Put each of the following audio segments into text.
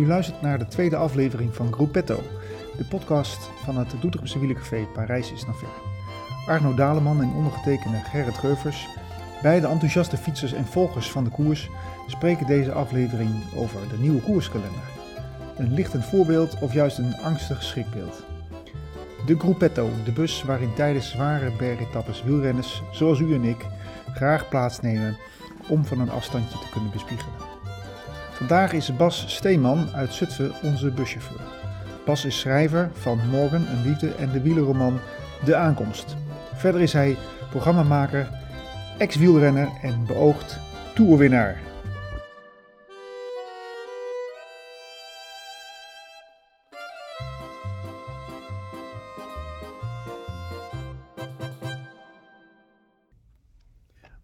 U luistert naar de tweede aflevering van Gruppetto, de podcast van het Doetinchemse wielercafé Parijs is naar ver. Arno Daleman en ondergetekende Gerrit Geuvers, beide enthousiaste fietsers en volgers van de koers, spreken deze aflevering over de nieuwe koerskalender. Een lichtend voorbeeld of juist een angstig schrikbeeld. De Gruppetto, de bus waarin tijdens zware bergetappes wielrenners, zoals u en ik, graag plaatsnemen om van een afstandje te kunnen bespiegelen. Vandaag is Bas Steeman uit Zutphen onze buschauffeur. Bas is schrijver van Morgen, een liefde en de wielerroman De Aankomst. Verder is hij programmamaker, ex-wielrenner en beoogd toerwinnaar.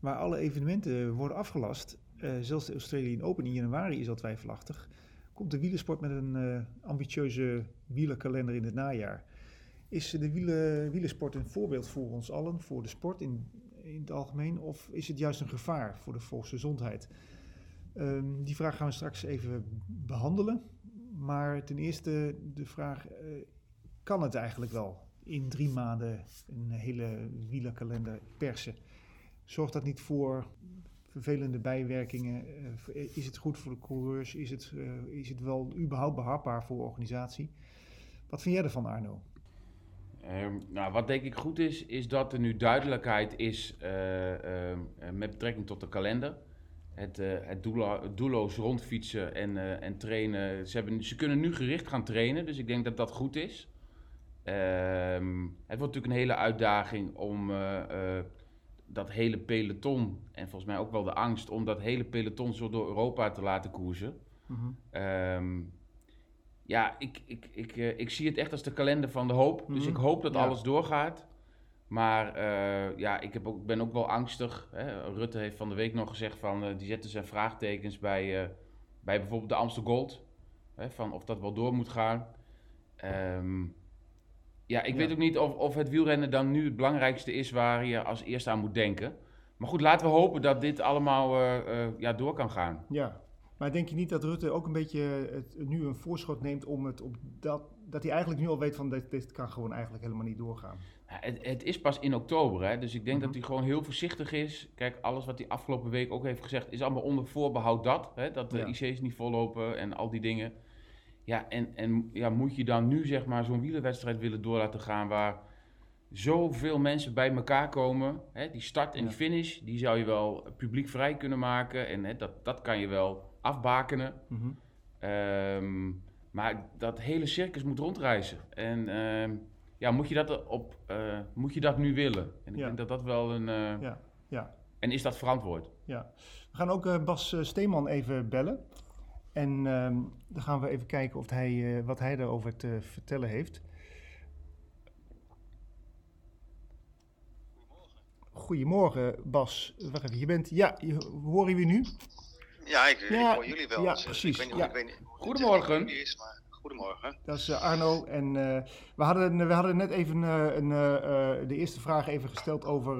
Waar alle evenementen worden afgelast, zelfs de Australian Open in januari is al twijfelachtig, komt de wielersport met een uh, ambitieuze wielerkalender in het najaar. Is de wielen, wielersport een voorbeeld voor ons allen, voor de sport in, in het algemeen, of is het juist een gevaar voor de volksgezondheid? Um, die vraag gaan we straks even behandelen. Maar ten eerste de vraag, uh, kan het eigenlijk wel in drie maanden een hele wielerkalender persen? Zorgt dat niet voor vervelende bijwerkingen? Uh, is het goed voor de coureurs? Is het, uh, is het wel überhaupt behapbaar voor de organisatie? Wat vind jij ervan, Arno? Um, nou, wat denk ik goed is, is dat er nu duidelijkheid is uh, met betrekking tot de kalender. Het, doelo het doelloos rondfietsen en, en trainen. Ze, hebben, ze kunnen nu gericht gaan trainen, dus ik denk dat dat goed is. Um, het wordt natuurlijk een hele uitdaging om dat hele peloton, en volgens mij ook wel de angst om dat hele peloton zo door Europa te laten koersen. Mm -hmm. um, ja, ik, ik, ik, uh, ik zie het echt als de kalender van de hoop. Mm -hmm. Dus ik hoop dat ja. alles doorgaat. Maar uh, ja, ik heb ook, ben ook wel angstig. Hè. Rutte heeft van de week nog gezegd van uh, die zetten zijn vraagtekens bij, bij bijvoorbeeld de Amstel Gold. Hè, van of dat wel door moet gaan. Um, ja, ik ja. weet ook niet of, of het wielrennen dan nu het belangrijkste is waar je als eerste aan moet denken. Maar goed, laten we hopen dat dit allemaal uh, uh, ja, door kan gaan. Ja, maar denk je niet dat Rutte ook een beetje het, nu een voorschot neemt om het op dat, dat hij eigenlijk nu al weet van dit, dit kan gewoon eigenlijk helemaal niet doorgaan? Ja, het, het, is pas in oktober, hè? dus ik denk mm -hmm. dat hij gewoon heel voorzichtig is. Kijk, alles wat hij afgelopen week ook heeft gezegd is allemaal onder voorbehoud dat. Hè? Dat de ja. IC's niet vollopen en al die dingen. Ja, en, en ja, moet je dan nu zeg maar zo'n wielerwedstrijd willen door laten gaan waar zoveel mensen bij elkaar komen. Hè, die start en ja. die finish, die zou je wel publiek vrij kunnen maken. En hè, dat, dat kan je wel afbakenen. Mm -hmm. um, maar dat hele circus moet rondreizen. En um, ja, moet je dat, op, uh, moet je dat nu willen? En ik ja. denk dat dat wel een... Uh, ja. Ja. En is dat verantwoord? Ja. We gaan ook uh, Bas Steeman even bellen. En um, dan gaan we even kijken of hij, uh, wat hij daarover te vertellen heeft. Goedemorgen, Bas. Wacht even, je bent. Ja, je, horen we nu? Ja, ik, ja, ik hoor jullie wel. Ja, dus, precies. Ik weet niet, ja. ik weet niet Goedemorgen. Is, maar goedemorgen. Dat is uh, Arno. En uh, we, hadden, we hadden net even uh, een, de eerste vraag even gesteld over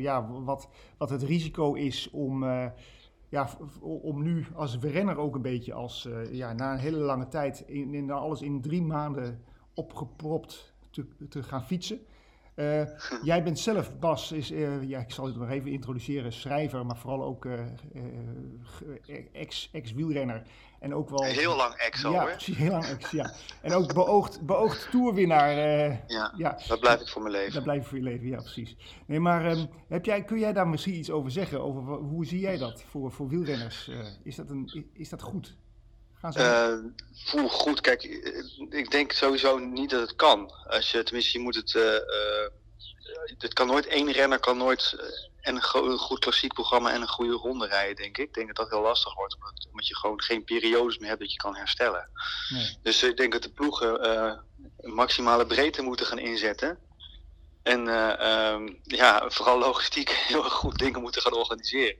ja, wat, wat het risico is om ja, om nu als renner ook een beetje als, uh, ja, na een hele lange tijd, in, in, alles in drie maanden opgepropt te gaan fietsen. Uh, jij bent zelf, Bas, is, uh, ja, ik zal het nog even introduceren, schrijver, maar vooral ook ex-wielrenner. Ex en ook wel... Heel lang ex al, Ja, precies, heel lang ex, ja. En ook beoogd, beoogd toerwinnaar. ja, ja, dat blijf ik voor mijn leven. Dat blijf ik voor je leven, ja, precies. Nee, maar um, heb jij, kun jij daar misschien iets over zeggen? Over hoe zie jij dat voor, voor wielrenners? Uh, is, dat een, is dat goed? Uh, voel goed. Kijk, ik denk sowieso niet dat het kan. Als je, tenminste, je moet het. Uh, het kan nooit één renner kan nooit en een goed klassiek programma en een goede ronde rijden, denk ik. Ik denk dat dat heel lastig wordt, omdat, omdat je gewoon geen periodes meer hebt dat je kan herstellen. Nee. Dus ik denk dat de ploegen uh, maximale breedte moeten gaan inzetten. En uh, um, ja, vooral logistiek heel goed dingen moeten gaan organiseren.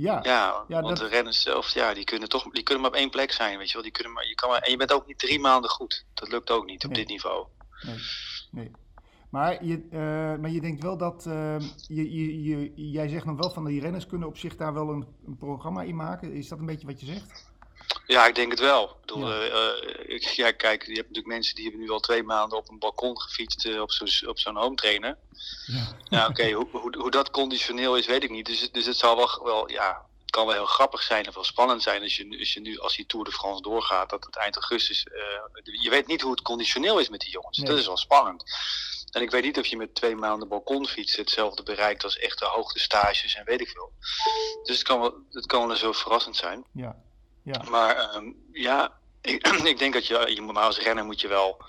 Ja, ja, ja want dat... de renners zelf, ja, die kunnen toch, die kunnen maar op één plek zijn, weet je wel. Die kunnen maar, je kan maar, en je bent ook niet drie maanden goed. Dat lukt ook niet op nee. dit niveau. Nee, nee. Maar je, uh, maar je denkt wel dat, uh, je, je, je, jij zegt dan wel van die renners kunnen op zich daar wel een, een, programma in maken. Is dat een beetje wat je zegt? Ja, ik denk het wel. Ik bedoel, ja. Uh, ja, kijk, je hebt natuurlijk mensen die hebben nu al twee maanden op een balkon gefietst uh, op zo'n op zo'n home trainer. Ja, nou, oké, okay, hoe, hoe, hoe dat conditioneel is, weet ik niet. Dus, dus het zal wel, wel, ja, het kan wel heel grappig zijn of wel spannend zijn als je, als je nu, als die Tour de France doorgaat, dat het eind augustus, uh, je weet niet hoe het conditioneel is met die jongens. Nee. Dat is wel spannend. En ik weet niet of je met twee maanden balkonfietsen hetzelfde bereikt als echte hoogtestages en weet ik veel. Dus het kan wel, het kan wel zo verrassend zijn. Ja. Ja. Maar um, ja, ik, ik, denk dat je, je maar als renner moet je wel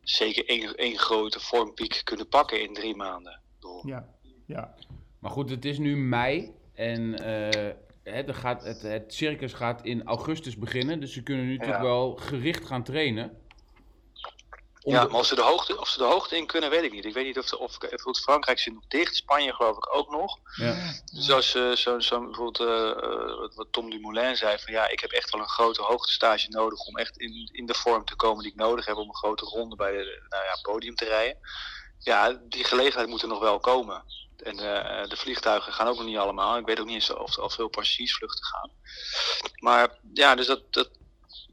zeker één, één grote vormpiek kunnen pakken in drie maanden. Ja, ja. Maar goed, het is nu mei en uh, het, gaat, het, het circus gaat in augustus beginnen. Dus ze kunnen nu ja. toch wel gericht gaan trainen. Ja, maar of ze, de hoogte, of ze de hoogte in kunnen, weet ik niet. Ik weet niet of, de, of, of Frankrijk zit nog dicht, Spanje geloof ik ook nog. Ja. Zoals uh, zo, zo, bijvoorbeeld uh, wat Tom Dumoulin zei, van ja, ik heb echt wel een grote hoogtestage nodig om echt in, in de vorm te komen die ik nodig heb om een grote ronde bij het nou ja, podium te rijden. Ja, die gelegenheid moet er nog wel komen. En uh, de vliegtuigen gaan ook nog niet allemaal. Ik weet ook niet eens of, of veel passagiersvluchten gaan. Maar ja, dus dat, dat,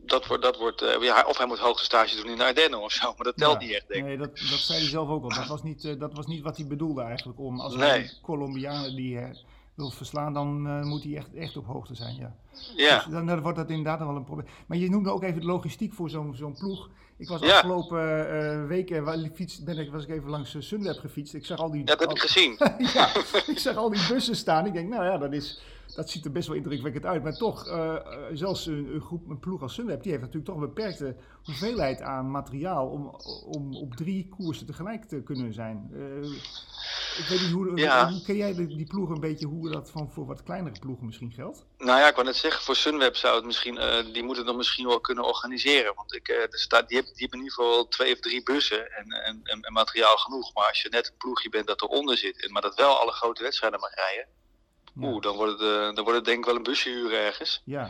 dat wordt, dat wordt uh, ja, of hij moet hoogtestage doen in de Ardennen of zo, maar dat telt ja, niet echt, denk ik. Nee, dat, dat zei hij zelf ook al. Dat was niet, uh, dat was niet wat hij bedoelde eigenlijk. Om, als nee. Colombianen die uh, wil verslaan, dan moet hij echt, echt op hoogte zijn, ja. Ja. Dus dan, dan wordt dat inderdaad wel een probleem. Maar je noemde ook even de logistiek voor zo'n zo'n ploeg. Ik was ja. afgelopen weken, fiets, ben ik, was ik even langs Sunweb gefietst. Ik zag al die... Dat heb al, ik gezien. ja, ik zag al die bussen staan. Ik denk, nou ja, dat is dat ziet er best wel indrukwekkend uit. Maar toch, uh, zelfs een, een, groep, een ploeg als Sunweb, die heeft natuurlijk toch een beperkte hoeveelheid aan materiaal om, om op drie koersen tegelijk te kunnen zijn. Uh, ik weet niet hoe, ja. hoe ken jij die, ploeg een beetje, hoe dat van voor wat kleinere ploegen misschien geldt? Nou ja, ik wou net zeggen, voor Sunweb zou het misschien, uh, die moeten dan misschien wel kunnen organiseren. Want ik, er staat, die, hebben, die hebben in ieder geval twee of drie bussen en, en, en, en materiaal genoeg. Maar als je net een ploegje bent dat eronder zit, maar dat wel alle grote wedstrijden mag rijden. Oeh, dan wordt, het, dan wordt het denk ik wel een busje huren ergens. Ja.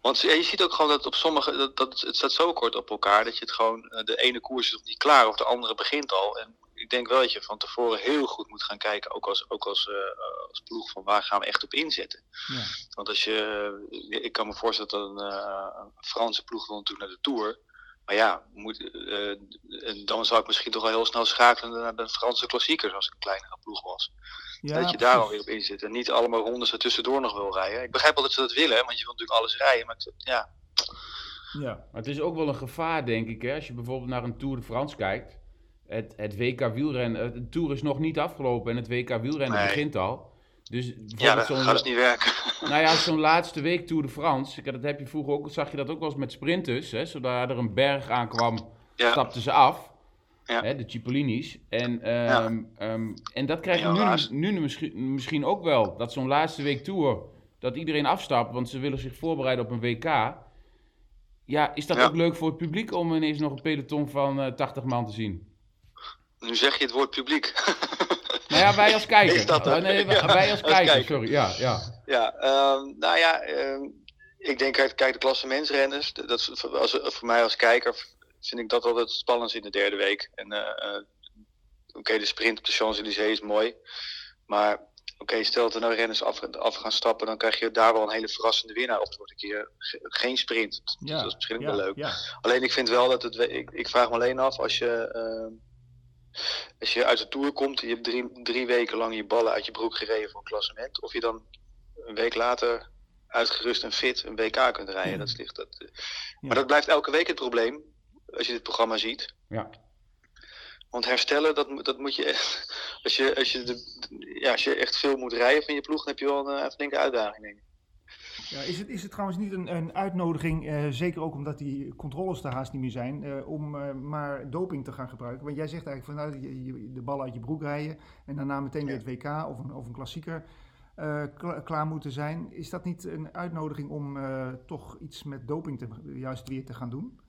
Want je ziet ook gewoon dat op sommige, dat, dat, het staat zo kort op elkaar dat je het gewoon, de ene koers is nog niet klaar of de andere begint al. En ik denk wel dat je van tevoren heel goed moet gaan kijken, ook als, ook als, uh, als ploeg, van waar gaan we echt op inzetten. Ja. Want als je, ik kan me voorstellen dat een, uh, een Franse ploeg wil natuurlijk naar de Tour. Maar ja, moet, uh, dan zou ik misschien toch al heel snel schakelen naar de Franse klassiekers als ik een kleinere ploeg was. Ja, dat je daar alweer op in zit. En niet allemaal rondes er tussendoor nog wil rijden. Ik begrijp wel dat ze dat willen, want je wil natuurlijk alles rijden. Maar ja. ja. Maar het is ook wel een gevaar, denk ik. Hè? Als je bijvoorbeeld naar een Tour de France kijkt. Het, het WK wielrennen, de Tour is nog niet afgelopen en het WK wielrennen nee. begint al. Dus ja, dat gaat dus niet werken. Nou ja, zo'n laatste week Tour de France, dat heb je vroeger ook, zag je dat ook wel eens met sprinters. Hè? Zodra er een berg aankwam, ja. stapten ze af. Ja. Hè, de Cipollini's. En, um, ja. um, en dat krijg je nu, nu misschien, misschien ook wel. Dat zo'n laatste week Tour, dat iedereen afstapt, want ze willen zich voorbereiden op een WK. Ja, is dat ook leuk voor het publiek om ineens nog een peloton van uh, 80 man te zien? Nu zeg je het woord publiek. Nou ja, wij als kijker. Is dat oh, nee, wij, als, kijker, kijker, sorry. Ja, ja. ja um, nou ja, um, ik denk, kijk, de klasse mensrenners, dat is voor, als, voor mij als kijker vind ik dat altijd het spannendste in de derde week. En uh, uh, oké, okay, de sprint op de Champs-Élysées is mooi. Maar oké, okay, stel dat er nou renners af, af, gaan stappen, dan krijg je daar wel een hele verrassende winnaar. Of het wordt een keer geen sprint. Ja, dat is misschien ja, wel leuk. Ja. Alleen ik vind wel dat het. Ik, ik vraag me alleen af als je. Uh, als je uit de tour komt en je hebt drie, drie weken lang je ballen uit je broek gereden voor een klassement, of je dan een week later uitgerust en fit een WK kunt rijden. Dat is dat, maar dat blijft elke week het probleem als je dit programma ziet. Ja. Want herstellen, dat, dat moet je echt. Als je, als, je de, ja, als je echt veel moet rijden van je ploeg, dan heb je wel een, een flinke uitdaging, denk ik. Ja, is, het, is het trouwens niet een, een uitnodiging, uh, zeker ook omdat die controles er haast niet meer zijn, uh, om uh, maar doping te gaan gebruiken? Want jij zegt eigenlijk van nou, je, je, de bal uit je broek rijden en daarna meteen weer het WK of een, of een klassieker kla klaar moeten zijn. Is dat niet een uitnodiging om toch iets met doping te, juist weer te gaan doen?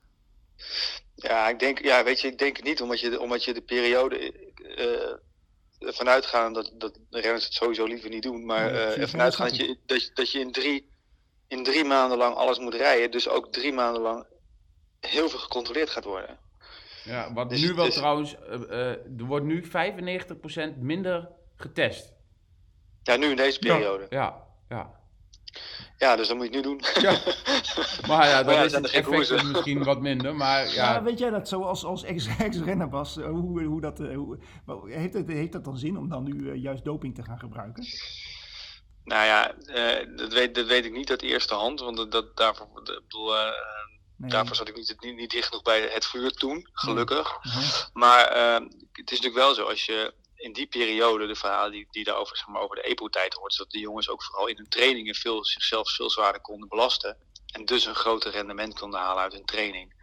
Ja, ik denk, ja, weet je, ik denk het niet, omdat je, omdat je de periode uh, ervan uitgaan dat, dat de renners het sowieso liever niet doen, maar uh, ervan uitgaan dat je, dat, je, dat je in drie, in drie maanden lang alles moet rijden, dus ook drie maanden lang heel veel gecontroleerd gaat worden. Ja, wat dus, nu wel dus, trouwens, uh, er wordt nu 95% minder getest. Ja, nu in deze periode. Ja, ja. Ja, dus dat moet je nu doen. Ja. Maar ja, dan ja, is het effect misschien wat minder. Maar Ja. ja, weet jij dat zo als, als ex- ex-renner Bas, eh, hoe, hoe dat, eh, hoe, heeft, het, heeft dat dan zin om dan nu eh, juist doping te gaan gebruiken? Nou ja, eh, dat, weet, dat weet ik niet uit eerste hand. Want dat, dat, daarvoor, dat- ik bedoel, eh, Nee. daarvoor zat ik niet, niet, niet dicht genoeg bij het vuur toen, gelukkig. Maar het is natuurlijk wel zo, als je in die periode, de verhalen die, die daarover zeg maar, over de EPO-tijd hoort, is dat de jongens ook vooral in hun trainingen veel, zichzelf veel zwaarder konden belasten. En dus een groter rendement konden halen uit hun training.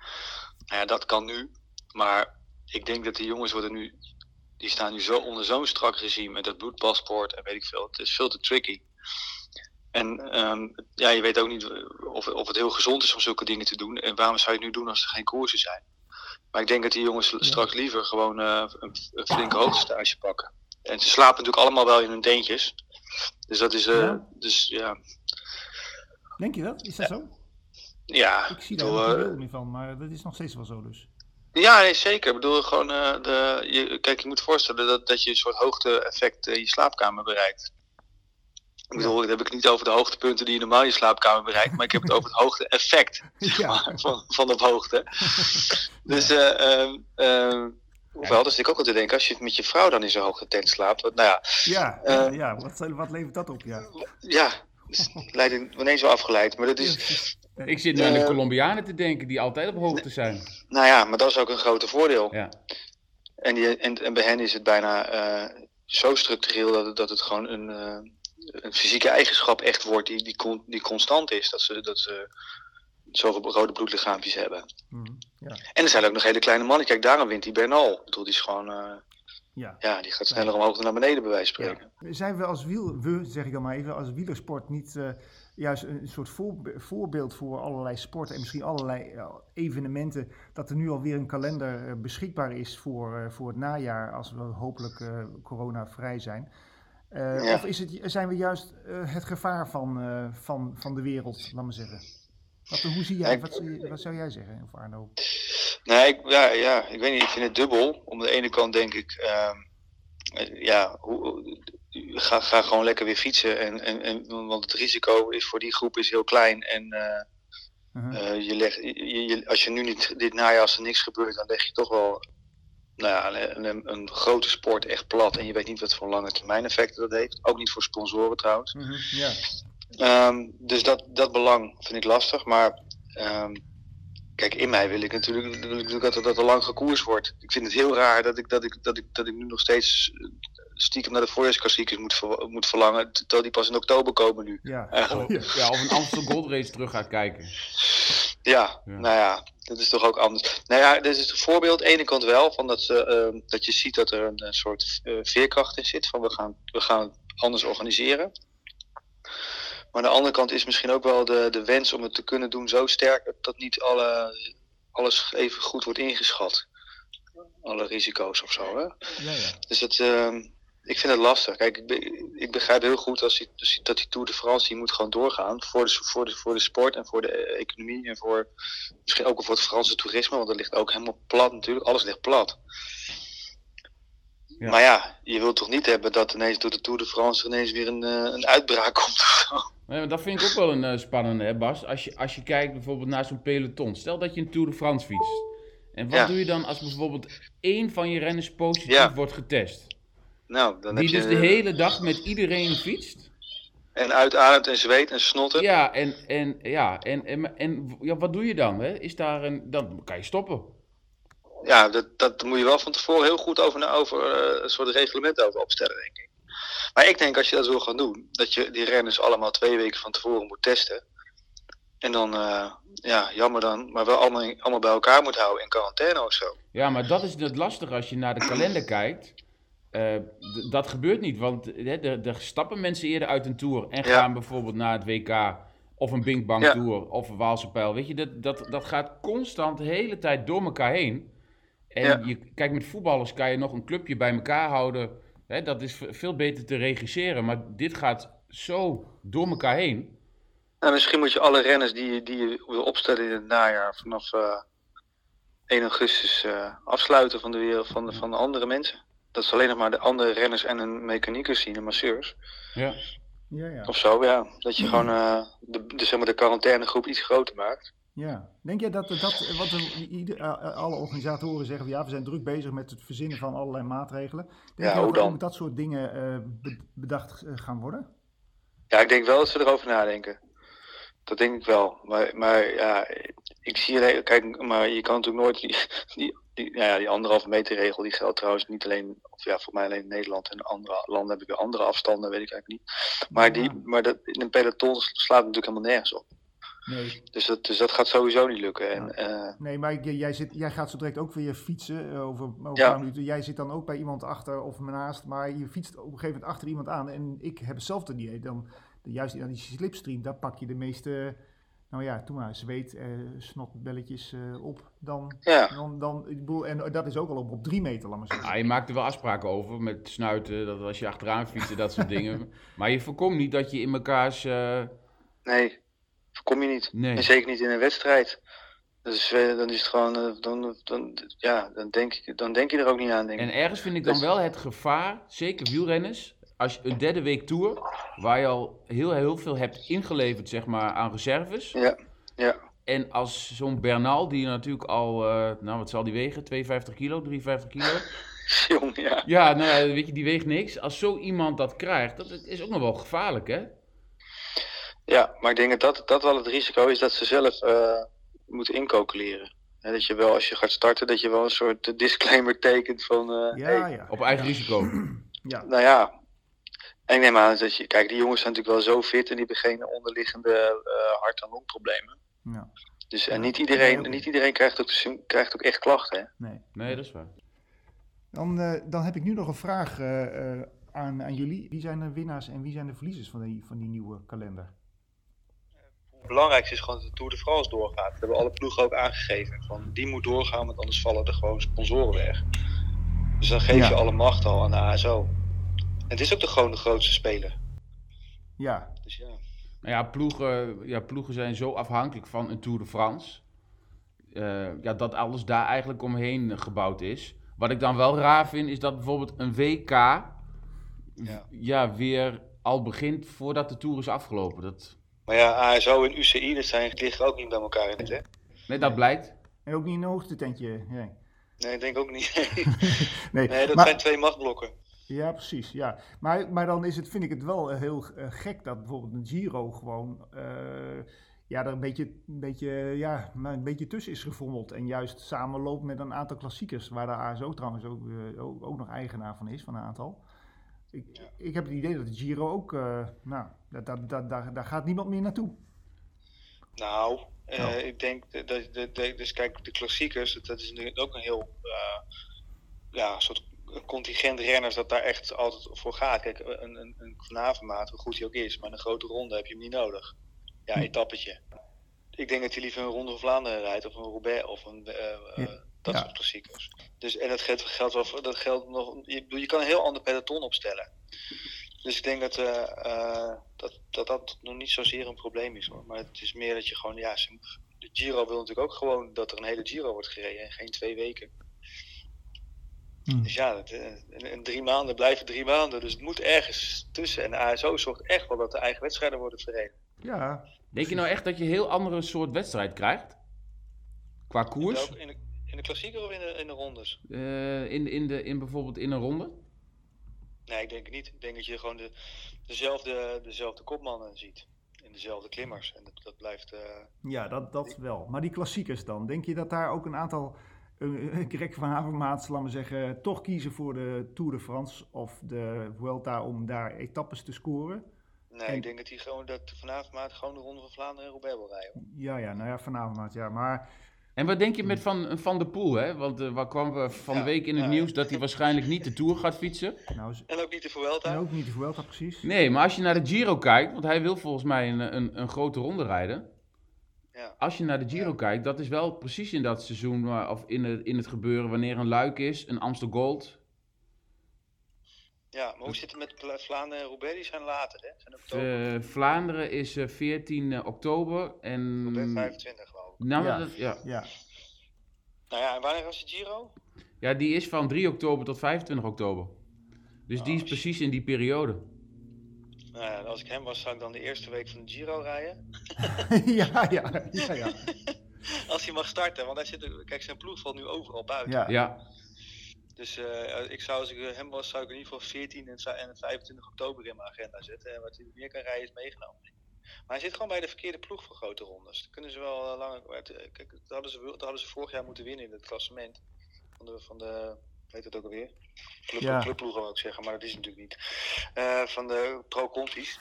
Nou ja, dat kan nu. Maar ik denk dat die jongens worden nu, die staan nu zo onder zo'n strak regime met dat bloedpaspoort en weet ik veel. Het is veel te tricky. En ehm, ja, je weet ook niet of, of het heel gezond is om zulke dingen te doen. En waarom zou je het nu doen als er geen koersen zijn? Maar ik denk dat die jongens straks liever gewoon eh, een, een flinke hoogtestage pakken. En ze slapen natuurlijk allemaal wel in hun teentjes. Dus dat is, eh, Ja. dus ja, Denk je dat? Is dat zo? ja. Ik zie daar geen eh, meer van, maar dat is nog steeds wel zo dus. Ja, nee, zeker. Ik bedoel, gewoon, de, je, kijk, je moet voorstellen dat, dat je een soort hoogte-effect in je slaapkamer bereikt. Ik bedoel, dat heb ik niet over de hoogtepunten die je normaal in je slaapkamer bereikt, maar ik heb het over het hoogte-effect Ja, van, van op hoogte. Dus, eh ehm ehm hoewel, dat zit ik ook al te denken, als je met je vrouw dan in zo'n hoogte tent slaapt, wat, nou ja, ja, Eh, ja. Wat, wat levert dat op? Ja. ja, dus leiding ineens wel afgeleid, maar dat is, ik zit nu aan de Eh, Colombianen te denken die altijd op hoogte zijn. nou ja, maar dat is ook een grote voordeel. Ja. En, die, en, en bij hen is het bijna eh, zo structureel dat het, dat het gewoon een, eh, een fysieke eigenschap echt wordt die, die, con- die constant is. Dat ze, dat ze zoveel rode bloedlichaampjes hebben. Mhm. ja, En er zijn ook nog hele kleine mannen. Kijk, daarom wint die Bernal. Ik bedoel, die is gewoon, eh, ja. ja, die gaat sneller omhoog dan naar beneden bij wijze van spreken. Zijn we als wiel, we zeg ik dan maar even, als wielersport niet eh, juist een soort voorbe- voorbeeld voor allerlei sporten en misschien allerlei eh, evenementen, dat er nu alweer een kalender beschikbaar is voor, voor het najaar, als we hopelijk eh corona-vrij zijn? Eh, Ja. Of is het, zijn we juist eh, het gevaar van, eh, van, van de wereld, laat maar zeggen? Wat, hoe zie jij, wat, zou jij zeggen, of Arno? Nee, ik, ja, ja, ik weet niet. Ik vind het dubbel. Om de ene kant denk ik, ehm, eh, ja, hoe, ga, ga gewoon lekker weer fietsen. En, en, en, want het risico is voor die groep is heel klein. En eh, je legt, je, je- als je nu niet dit najaar, als er niks gebeurt, dan leg je toch wel nou ja, een, een, een grote sport echt plat. En je weet niet wat voor lange termijn effecten dat heeft. Ook niet voor sponsoren trouwens. Mhm, Ehm, dus dat, dat belang vind ik lastig. Maar ehm, kijk, in mij wil ik natuurlijk, wil ik natuurlijk dat, dat er lang gekoers wordt. Ik vind het heel raar dat ik, dat ik, dat ik, dat ik nu nog steeds eh, stiekem naar de voorjaarsklassiekers moet, ver- moet verlangen. Terwijl die pas in oktober komen nu. ja. Ja, of een Amstel Gold Race terug gaat kijken. Ja, Ja. nou ja, dat is toch ook anders. Nou ja, dit is een voorbeeld. Aan de ene kant wel, van dat, ze, ehm, dat je ziet dat er een, soort eh, veerkracht in zit. Van we gaan, we gaan het anders organiseren. Maar aan de andere kant is misschien ook wel de, de wens om het te kunnen doen zo sterk dat, dat niet alle, alles even goed wordt ingeschat. Alle risico's of zo. Hè? ja, ja. Dus het, ehm, ik vind het lastig. Kijk, ik, be- ik begrijp heel goed als die, dus dat die Tour de France die moet gewoon doorgaan. Voor de, voor, de, voor de sport en voor de eh, economie en voor misschien ook voor het Franse toerisme. Want dat ligt ook helemaal plat natuurlijk. Alles ligt plat. Ja. Maar ja, je wilt toch niet hebben dat ineens door de Tour de France ineens weer een, eh, een uitbraak komt of zo. Nee, maar dat vind ik ook wel een eh, spannende, hè, Bas. Als je, als je kijkt bijvoorbeeld naar zo'n peloton. Stel dat je een Tour de France fietst. En wat Ja. doe je dan als bijvoorbeeld één van je renners positief Ja. wordt getest? Nou, dan Die heb dus je de hele dag met iedereen fietst. en uitademt en zweet en snotten. Ja, en, en, ja, en, en, en ja, wat doe je dan? Hè? Is daar een, dan kan je stoppen. Ja, dat, dat moet je wel van tevoren heel goed over, over eh, een soort reglement over opstellen, denk ik. Maar ik denk als je dat wil gaan doen, dat je die renners allemaal twee weken van tevoren moet testen. En dan, eh, ja, jammer dan, maar wel allemaal, allemaal bij elkaar moet houden in quarantaine of zo. Ja, maar dat is het lastige als je naar de kalender kijkt. Eh, dat gebeurt niet, want hè, er, stappen mensen eerder uit een tour en Ja. gaan bijvoorbeeld naar het WK of een Bing Bang Ja. Tour of een Waalse Pijl. Weet je, dat, dat, dat gaat constant de hele tijd door elkaar heen. En Ja. je, kijk, met voetballers kan je nog een clubje bij elkaar houden. Hè, dat is veel beter te regisseren, maar dit gaat zo door elkaar heen. Nou, misschien moet je alle renners die, je- die je wil opstellen in het najaar vanaf eh 1 augustus eh, afsluiten van de wereld van van de andere mensen. Dat is alleen nog maar de andere renners en hun mechaniekers zien, de masseurs. Ja. Ja, ja. Of zo, ja. Dat je gewoon eh, de, de, zeg maar de quarantainegroep iets groter maakt. Ja, denk jij dat, dat wat ieder, alle organisatoren zeggen, ja, we zijn druk bezig met het verzinnen van allerlei maatregelen. Denk Ja, je hoe dat dan? ook dat soort dingen eh, be- bedacht eh, gaan worden? Ja, ik denk wel dat ze erover nadenken. Dat denk ik wel. Maar, maar ja, ik zie alleen, kijk, maar je kan natuurlijk nooit die, die, die, nou ja, die anderhalve meter regel, die geldt trouwens niet alleen, of ja, voor mij alleen in Nederland en andere landen hebben weer andere afstanden, weet ik eigenlijk niet. Maar, die, maar dat, in een peloton slaat natuurlijk helemaal nergens op. Nee, Dus dat, dus dat gaat sowieso niet lukken. En, eh, nee maar jij, zit, jij gaat zo direct ook weer fietsen eh, over, over een Ja. paar minuten. Jij zit dan ook bij iemand achter of naast, maar je fietst op een gegeven moment achter iemand aan. En ik heb hetzelfde idee. Dan, juist in die slipstream, daar pak je de meeste, nou ja, toen maar, zweet, eh snotbelletjes eh, op. Dan, ja, dan, dan, ik bedoel, en dat is ook al op, op drie meter, laat maar zeggen. Ah, je maakt er wel afspraken over met snuiten, dat als je achteraan fietst, dat soort dingen. Maar je voorkomt niet dat je in mekaars... eh, nee, voorkom je niet. nee. En zeker niet in een wedstrijd. Dus eh, dan is het gewoon, eh, dan, dan, ja, dan, denk ik, dan denk je er ook niet aan. Denk ik. En ergens vind ik dan Dus- wel het gevaar, zeker wielrenners, als je een derde week tour, waar je al heel, heel veel hebt ingeleverd zeg maar, aan reserves. Ja, ja. En als zo'n Bernal, die natuurlijk al, eh, nou wat zal die wegen, 52 kilo, 53 kilo. Jong, ja. Ja, nou ja, weet je, die weegt niks. Als zo iemand dat krijgt, dat is ook nog wel gevaarlijk hè. Ja, maar ik denk dat dat, dat wel het risico is dat ze zelf eh, moeten incalculeren. Hè, dat je wel, als je gaat starten, dat je wel een soort disclaimer tekent van... eh, Ja, hey, ja. Op eigen risico. ja. Nou ja, en ik neem aan dat je... Kijk, die jongens zijn natuurlijk wel zo fit en die hebben geen onderliggende eh, hart- en longproblemen. ja. Dus en niet iedereen, niet iedereen krijgt, ook, krijgt ook echt klachten. Hè? Nee. Nee, dat is waar. Dan, eh, dan heb ik nu nog een vraag eh, eh, aan, aan jullie. Wie zijn de winnaars en wie zijn de verliezers van die, van die nieuwe kalender? Het belangrijkste is gewoon dat de Tour de France doorgaat. Dat hebben alle ploegen ook aangegeven. Van, die moet doorgaan, want anders vallen er gewoon sponsoren weg. Dus dan geef Ja. je alle macht al aan de ASO. En het is ook de, gewoon de grootste speler. Ja, Dus ja. Nou ja ploegen, ja, ploegen zijn zo afhankelijk van een Tour de France. eh, ja, dat alles daar eigenlijk omheen gebouwd is. Wat ik dan wel raar vind, is dat bijvoorbeeld een WK ja. weer al begint voordat de Tour is afgelopen. Dat, Maar ja, ASO en UCI, dat zijn, liggen ook niet bij elkaar in het, hè? nee, dat blijkt. en ook niet in een hoogtetentje. Nee, Nee, ik denk ook niet. nee. nee, dat maar, zijn twee machtblokken. Ja, precies. Ja. Maar, maar dan is het, vind ik het wel eh, heel eh, gek dat bijvoorbeeld een Giro gewoon eh, ja, er een beetje, een, beetje, ja, maar een beetje tussen is gevommeld. En juist samenloopt met een aantal klassiekers, waar de ASO trouwens ook, eh, ook, ook nog eigenaar van is, van een aantal. Ik, Ja. ik heb het idee dat de Giro ook, nou, dat, dat, dat, daar, daar gaat niemand meer naartoe. Nou, Nou. ik denk dat, dat, dat- dat- dus kijk, de klassiekers, dat is natuurlijk ook een heel ja, soort contingent renners dat daar echt altijd voor gaat. Kijk, een, een, een hoe goed hij ook is, maar een grote ronde heb je hem niet nodig. Ja, Hm. etappetje. Ik denk dat hij liever een Ronde van Vlaanderen rijdt of een Roubaix of een, eh, eh, Ja. dat Ja. soort klassiekers. Dus, en dat geldt, geldt wel dat geldt nog, je, je kan een heel ander peloton opstellen. Dus ik denk dat, eh, dat, dat dat nog niet zozeer een probleem is hoor. Maar het is meer dat je gewoon, ja, de Giro wil natuurlijk ook gewoon dat er een hele Giro wordt gereden en geen twee weken. Hm. Dus ja, eh, drie maanden blijven drie maanden. Dus het moet ergens tussen. En de ASO zorgt echt wel dat de eigen wedstrijden worden verreden. Ja, Denk je nou echt dat je een heel andere soort wedstrijd krijgt? Qua In, koers? in, de, in de klassieker of in de, in de rondes? Eh, in, in, de, in bijvoorbeeld in een ronde? Nee, ik denk het niet. Ik denk dat je gewoon de, dezelfde, dezelfde kopmannen ziet. En dezelfde klimmers. En dat, dat blijft... eh, ja dat, dat wel. Maar die klassiekers dan, denk je dat daar ook een aantal, Greg van Havermaat, laten we zeggen, toch kiezen voor de Tour de France of de Vuelta om daar etappes te scoren? nee, En- ik denk dat hij gewoon dat vanavond maat gewoon de Ronde van Vlaanderen en Roubaix wil rijden. Ja, ja, nou ja, van Havermaat, ja. Maar En wat denk je met Van, van der Poel? Hè? Want eh waar kwam we van de week in het ja. nieuws dat hij waarschijnlijk niet de Tour gaat fietsen? nou, En ook niet de Vuelta. en ook niet de Vuelta precies. Nee, maar als je naar de Giro kijkt, want hij wil volgens mij een, een, een grote ronde rijden. Ja. Als je naar de Giro Ja. kijkt, dat is wel precies in dat seizoen, waar- of in het, in het gebeuren wanneer een luik is, een Amstel Gold. ja, maar hoe zit het met Vla- Vlaanderen en Roubaix? Die zijn later, hè? Zijn oktober. Eh, Vlaanderen is eh, 14 oktober en... Roubaix 25 geloof ik. Nou, Ja. dat, ja. Ja, Nou ja, en wanneer was de Giro? ja, die is van 3 oktober tot 25 oktober. Dus die is Oh, precies in die periode. Nou, als ik hem was, zou ik dan de eerste week van de Giro rijden. ja, ja, ja, ja. als hij mag starten, want hij zit, kijk, zijn ploeg valt nu overal buiten. Ja. Ja, Dus eh, ik zou, als ik hem was, zou ik in ieder geval 14 en, vij- en 25 oktober in mijn agenda zetten. En wat hij meer kan rijden is meegenomen. Maar hij zit gewoon bij de verkeerde ploeg voor grote rondes. Dan kunnen ze wel eh, lang. eh, Kijk, dat hadden, ze, dat hadden ze vorig jaar moeten winnen in het klassement. Van de, van de heet het ook alweer? Club, Ja. Clubploegen wil ik zeggen, maar dat is natuurlijk niet. Eh, van de Pro Contis.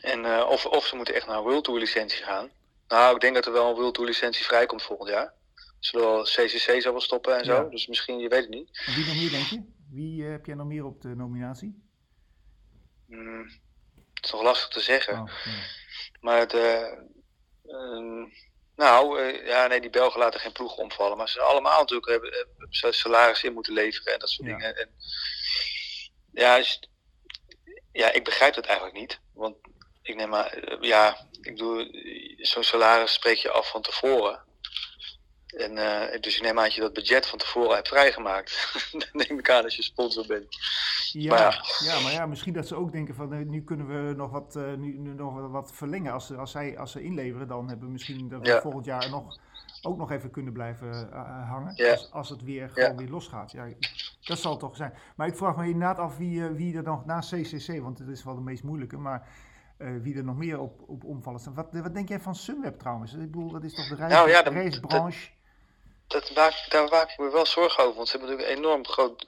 En eh, of, of ze moeten echt naar een World Tour licentie gaan. Nou, ik denk dat er wel een World Tour licentie vrijkomt volgend jaar. Zullen CCC zal wel stoppen en zo. Ja. Dus misschien, je weet het niet. En wie nog meer, denk je? Wie eh, heb jij nog meer op de nominatie? Hmm, het is toch lastig te zeggen. Oh. Maar het, eh, ehm, nou, eh, ja, nee, die Belgen laten geen ploeg omvallen. Maar ze allemaal natuurlijk hebben, hebben salaris in moeten leveren en dat soort Ja. dingen. En, ja, dus- ja, ik begrijp dat eigenlijk niet. Want ik neem maar, eh, ja, ik eh, zo'n salaris spreek je af van tevoren. En, eh, dus ik neem aan dat je dat budget van tevoren hebt vrijgemaakt. Dan neem ik aan als je sponsor bent. Ja, Maar ja, maar ja, misschien dat ze ook denken van eh, nu kunnen we nog wat, eh, nu, nu nog wat verlengen. Als ze, als, zij, als ze inleveren, dan hebben we misschien dat we Ja. volgend jaar nog, ook nog even kunnen blijven eh, hangen. Ja. Als, als het weer gewoon weer losgaat. Ja, dat zal toch zijn. Maar ik vraag me inderdaad af wie, wie er nog na CCC, want het is wel de meest moeilijke, maar wie er nog meer op, op omvallen staan. Wat, wat denk jij van Sunweb trouwens? Ik bedoel, dat is toch de reis, Nou ja, dat- reisbranche? dat maak, daar maak ik me wel zorgen over. Want ze hebben natuurlijk een enorm groot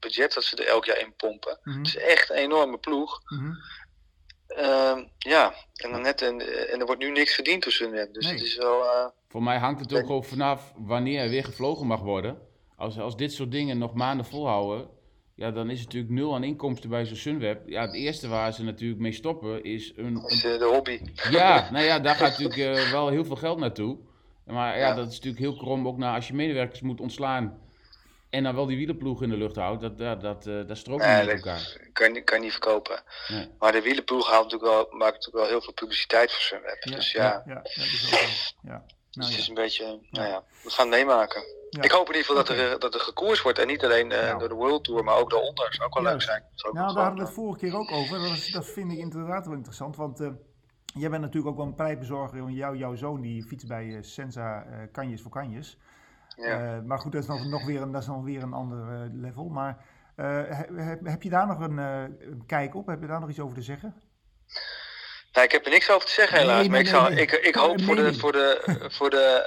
budget dat ze er elk jaar in pompen. Mhm, Het is echt een enorme ploeg. mhm. Ehm, ja, en, dan net, en, en er wordt nu niks verdiend tussen hen. Dus Nee. het is wel. eh, voor mij hangt het ook gewoon vanaf wanneer er weer gevlogen mag worden. Als, als dit soort dingen nog maanden volhouden, ja, dan is het natuurlijk nul aan inkomsten bij zo'n Sunweb. Ja, het eerste waar ze natuurlijk mee stoppen is een, is een eh, de hobby. Ja, nou ja, daar gaat natuurlijk eh, wel heel veel geld naartoe. Maar ja, Ja. dat is natuurlijk heel krom ook naar als je medewerkers moet ontslaan. En dan wel die wielerploeg in de lucht houdt. Dat, dat, dat, eh, dat strookt niet met dat elkaar. kan, je- kan je niet verkopen. Nee. Maar de wielenploeg haalt natuurlijk wel, maakt natuurlijk wel heel veel publiciteit voor Sunweb. Ja, dus ja, ja, ja, dat is wel. Ja. dus Nou, het is een beetje. Nou ja, we gaan meemaken. Ik hoop in ieder geval dat, er, eh, dat er gekoers wordt. En niet alleen eh, Ja. door de World Tour, maar ook daaronder. Dat zou ook wel leuk zijn. Dat Nou, daar hadden we het vorige keer ook over. Dat, is, dat vind ik inderdaad wel interessant. Want jij bent natuurlijk ook wel een prijsbezorger. Want jou, jouw zoon die fietst bij eh, Senza Kanjes voor Kanjes. Ja. Eh, maar goed, dat is nog, nog, weer, een, dat is nog weer een ander eh, level. Maar eh, heb, heb, je daar nog een, eh, een kijk op? Heb je daar nog iets over te zeggen? Nou, ik heb er niks over te zeggen helaas. nee, maar ik, nee, zou, nee. ik, ik hoop een voor de, voor de, voor de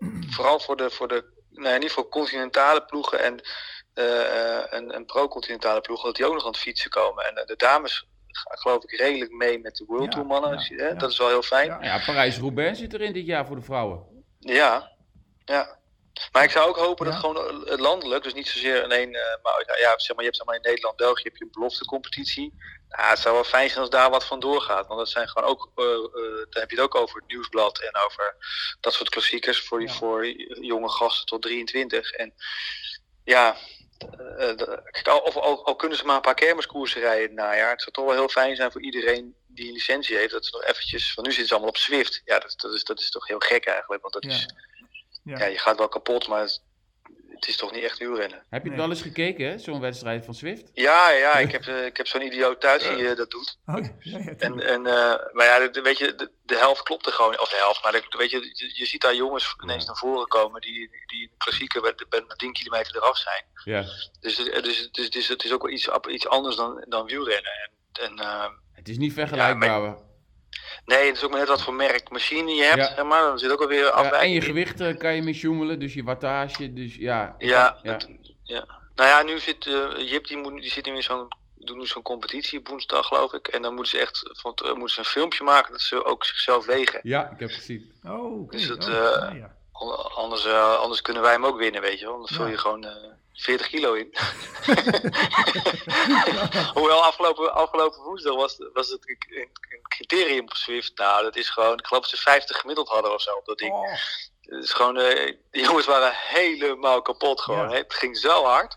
eh, vooral voor de, voor de nou, niet voor continentale ploegen en, eh, eh, en, en pro-continentale ploegen, dat die ook nog aan het fietsen komen. En de dames gaan geloof ik redelijk mee met de World Ja, Tour mannen. ja, Dus, hè, ja. Dat is wel heel fijn. Ja. Ja, Parijs-Roubaix zit erin dit jaar voor de vrouwen. Ja, ja. Maar ik zou ook hopen Ja. dat gewoon eh, landelijk, dus niet zozeer alleen, eh, maar nou ja, zeg maar, je hebt zeg maar in Nederland, België heb je een beloftecompetitie. Ja, het zou wel fijn zijn als daar wat van doorgaat, want dat zijn gewoon ook, eh, eh, dan heb je het ook over het nieuwsblad en over dat soort klassiekers voor, die, Ja. voor jonge gasten tot 23. En ja, kijk, al, of, al, al kunnen ze maar een paar kermiskoersen rijden in het najaar, het zou toch wel heel fijn zijn voor iedereen die een licentie heeft, dat ze nog eventjes, van nu zitten ze allemaal op Zwift. Ja, dat, dat, is, dat is toch heel gek eigenlijk, want dat Ja. is Ja. ja, je gaat wel kapot, maar het, het is toch niet echt wielrennen. Heb je Nee. het wel eens gekeken, hè? Zo'n wedstrijd van Swift? Ja, ja, ik heb, eh, ik heb zo'n idioot thuis die eh, dat doet. Oh, ja, ja, ja, En, en, eh, maar ja, de, weet je, de, de helft klopt er gewoon, of de helft, maar de, weet je, je, je ziet daar jongens ineens naar voren komen die, die een klassieker met, met maar 10 kilometer eraf zijn. Ja. Dus, het- dus, dus, dus het is ook wel iets, iets anders dan, dan wielrennen. En, en, eh, Het is niet vergelijkbaar. Ja, nee, het is ook maar net wat voor merk machine je hebt, Ja. zeg maar. Dan zit ook alweer en je in. gewicht eh, kan je mee dus je wattage. Dus ja. Ja, ja. het- ja. Nou ja, nu zit eh, Jip, die, moet, die zit nu in zo'n doen nu zo'n competitie woensdag, geloof ik. En dan moeten ze echt van, eh, moeten ze een filmpje maken dat ze ook zichzelf wegen. Ja, ik heb gezien. Oh, oké. dus het, Oh, eh, ja, Anders, eh, anders kunnen wij hem ook winnen, weet je wel. Dan vul Ja. je gewoon eh 40 kilo in. Hoewel afgelopen, afgelopen woensdag was, was het een, een, criterium op Swift. Nou, dat is gewoon, ik geloof dat ze 50 gemiddeld hadden of zo op dat ding. Oh, Het is gewoon, eh, die jongens waren helemaal kapot gewoon. Ja. hè. Het ging zo hard.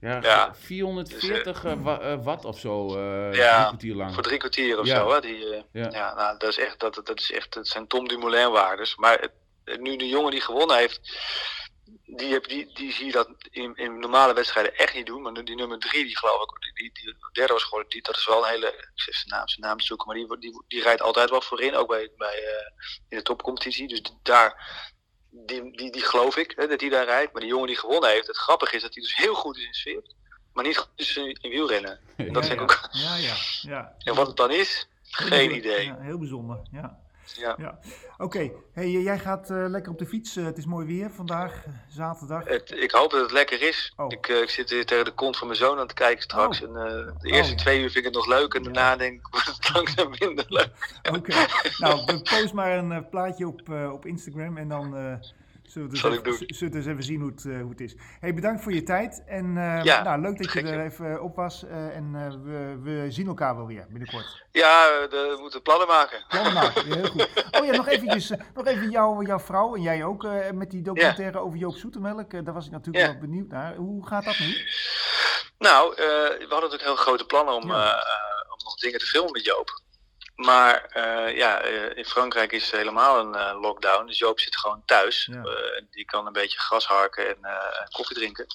Ja, Ja. 440 eh, wa- eh, watt of zo. eh Ja, drie kwartier lang. Voor drie kwartier of Ja. zo. Hè? Die, eh, Ja. ja. nou, dat is echt, dat, dat is echt, dat zijn Tom Dumoulin waardes. Maar het- nu de jongen die gewonnen heeft, die, heb, die, die zie je dat in, in normale wedstrijden echt niet doen. Maar die nummer drie, die geloof ik, die, die derde was geworden, die, dat is wel een hele, ik zeg zijn naam, zijn naam zoeken, maar die, die, die rijdt altijd wel voorin, ook bij, bij, uh, in de topcompetitie. Dus daar, die, die, die geloof ik, hè, dat hij daar rijdt. Maar die jongen die gewonnen heeft, het grappige is dat hij dus heel goed is in Swift, maar niet goed is in, in wielrennen. En dat ja, vind ja. ik ook. Ja, ja, ja. En wat het dan is, geen idee. Ja, heel bijzonder, ja. Ja. ja. Oké, hey, jij gaat uh, lekker op de fiets. Uh, het is mooi weer vandaag, zaterdag. Het, ik hoop dat het lekker is. Oh. Ik, uh, ik zit hier tegen de kont van mijn zoon aan te kijken straks. Oh. En de eerste Oh. twee uur vind ik het nog leuk. En daarna denk ik, wordt het langzaam minder leuk. Oké, nou, post maar een plaatje op, op Instagram en dan zullen we dus even, doen. zullen we dus even zien hoe het, hoe het is. Hey, bedankt voor je tijd. En Ja, nou, leuk dat je er even op was. en we, we zien elkaar wel weer binnenkort. Ja, we moeten plannen maken. Plannen maken, ja, heel goed. Oh ja, nog eventjes, nog even jou, jouw vrouw en jij ook met die documentaire over Joop Zoetemelk. Daar was ik natuurlijk wel benieuwd naar. Hoe gaat dat nu? Nou, we hadden natuurlijk heel grote plannen om, om nog dingen te filmen met Joop. Maar uh, ja, in Frankrijk is het helemaal een lockdown. Dus Joop zit gewoon thuis. Ja. die kan een beetje gras harken en koffie drinken.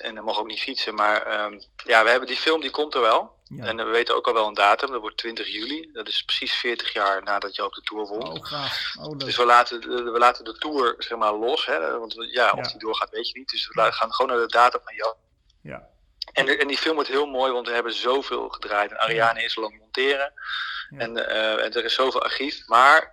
En hij mag ook niet fietsen. Maar um, ja, we hebben die film, die komt er wel. Ja. En we weten ook al wel een datum. Dat wordt 20 juli. Dat is precies 40 jaar nadat Joop de Tour won. Oh. Oh. Dus we laten, we laten de Tour zeg maar los. Hè? Want ja, of die doorgaat weet je niet. Dus we gaan gewoon naar de datum van Joop. Ja. En, en die film wordt heel mooi, want we hebben zoveel gedraaid. En Ariane is lang monteren. Ja. En, eh, en er is zoveel archief. Maar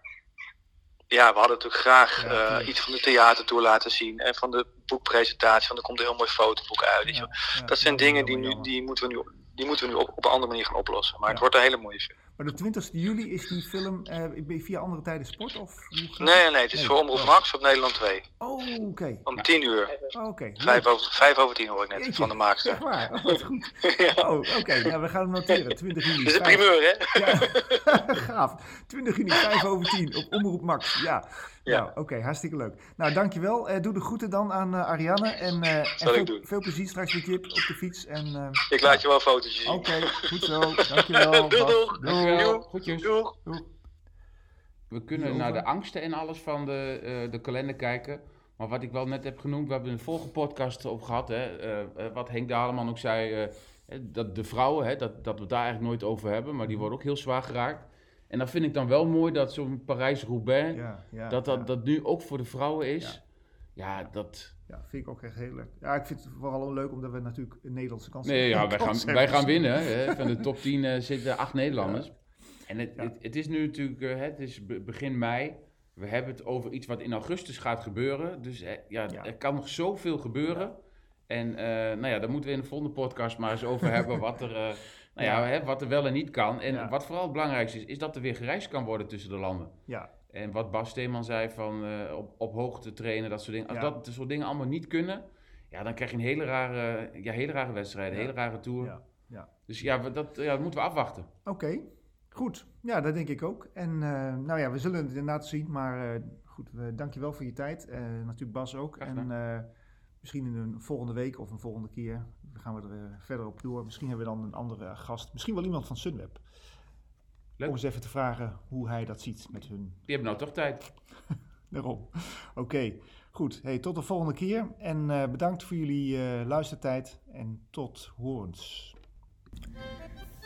ja, we hadden natuurlijk graag Ja, eh, iets van de theatertour laten zien. En van de boekpresentatie. Want er komt een heel mooi fotoboek uit. Ja, ja, Dat zijn dingen die, nu, die moeten we nu, die moeten we nu op, op een andere manier gaan oplossen. Maar het Ja. wordt een hele mooie film. Maar de 20 juli is die film eh, via andere tijden sport? Of Nee, nee, nee. Het is Nee. voor Omroep Oh. Max op Nederland 2. Oh, oké. Om 10 uur. Oh, Oké. Vijf over, vijf over tien hoor ik net Jeetje. van de maakster. Echt waar? Oh, wat goed. ja. Oh, oké. Nou, we gaan hem noteren. 20 juli. Dat is een primeur, hè? Ja, gaaf. 20 juni, 5 over 10 op Omroep Max. Ja, Ja. Nou, oké, hartstikke leuk. Nou, dankjewel. Eh doe de groeten dan aan eh, Ariane. En, eh, en veel, doen. veel plezier straks met Jip op de fiets. En, eh, Ik laat je wel fotootjes zien. Oké, goed zo. Dankjewel. Doeg, doeg. Dankjewel. Doeg. Doeg. Doeg. We kunnen naar de angsten en alles van de, eh, de kalender kijken. Maar wat ik wel net heb genoemd, we hebben een vorige podcast op gehad. Hè, wat Henk Daleman ook zei, dat de vrouwen, hè, dat, dat we het daar eigenlijk nooit over hebben. Maar die worden ook heel zwaar geraakt. En dan vind ik dan wel mooi dat zo'n Parijs-Roubaix, Ja, ja, dat, dat ja. dat nu ook voor de vrouwen is. Ja, dat... Ja, vind ik ook echt heel leuk. Ja, ik vind het vooral leuk omdat we natuurlijk een Nederlandse kans Nee, ja, wij gaan, wij hebben. gaan winnen. Hè. Van de top 10 eh, zitten acht Nederlanders. En het, het, het is nu natuurlijk, eh, het is be- begin mei. We hebben het over iets wat in augustus gaat gebeuren. Dus eh, ja, er kan nog zoveel gebeuren. En nou ja, daar moeten we in de volgende podcast maar eens over hebben wat er, nou ja, hè, wat er wel en niet kan. En wat vooral het belangrijkste is, is dat er weer gereisd kan worden tussen de landen. Ja, En wat Bas Steeman zei van eh, op, op hoogte trainen, dat soort dingen. Als dat soort dingen allemaal niet kunnen, ja, dan krijg je een hele rare, ja, hele rare wedstrijd, een Ja. hele rare tour. ja, ja. Dus ja, dat, ja, dat moeten we afwachten. Oké, goed. Ja, dat denk ik ook. En eh, nou ja, we zullen het inderdaad zien. Maar eh, goed, we, dankjewel voor je tijd. Eh, natuurlijk Bas ook. En misschien in een volgende week of een volgende keer gaan we er eh, verder op door. Misschien hebben we dan een andere gast. Misschien wel iemand van Sunweb. Leuk. Om eens even te vragen hoe hij dat ziet met hun. Die hebben nou toch tijd. Daarom. Oké, goed. Hey, tot de volgende keer. En eh, bedankt voor jullie eh, luistertijd. En tot horens.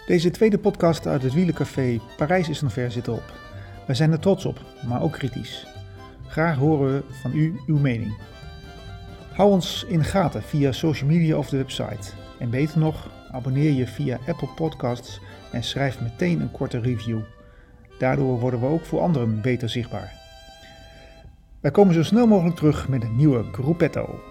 Deze tweede podcast uit het Wielencafé Parijs is nog ver zit op. Wij zijn er trots op, maar ook kritisch. Graag horen we van u uw mening. Hou ons in gaten via social media of de website. En beter nog, abonneer je via Apple Podcasts en schrijf meteen een korte review. Daardoor worden we ook voor anderen beter zichtbaar. Wij komen zo snel mogelijk terug met een nieuwe Gruppetto.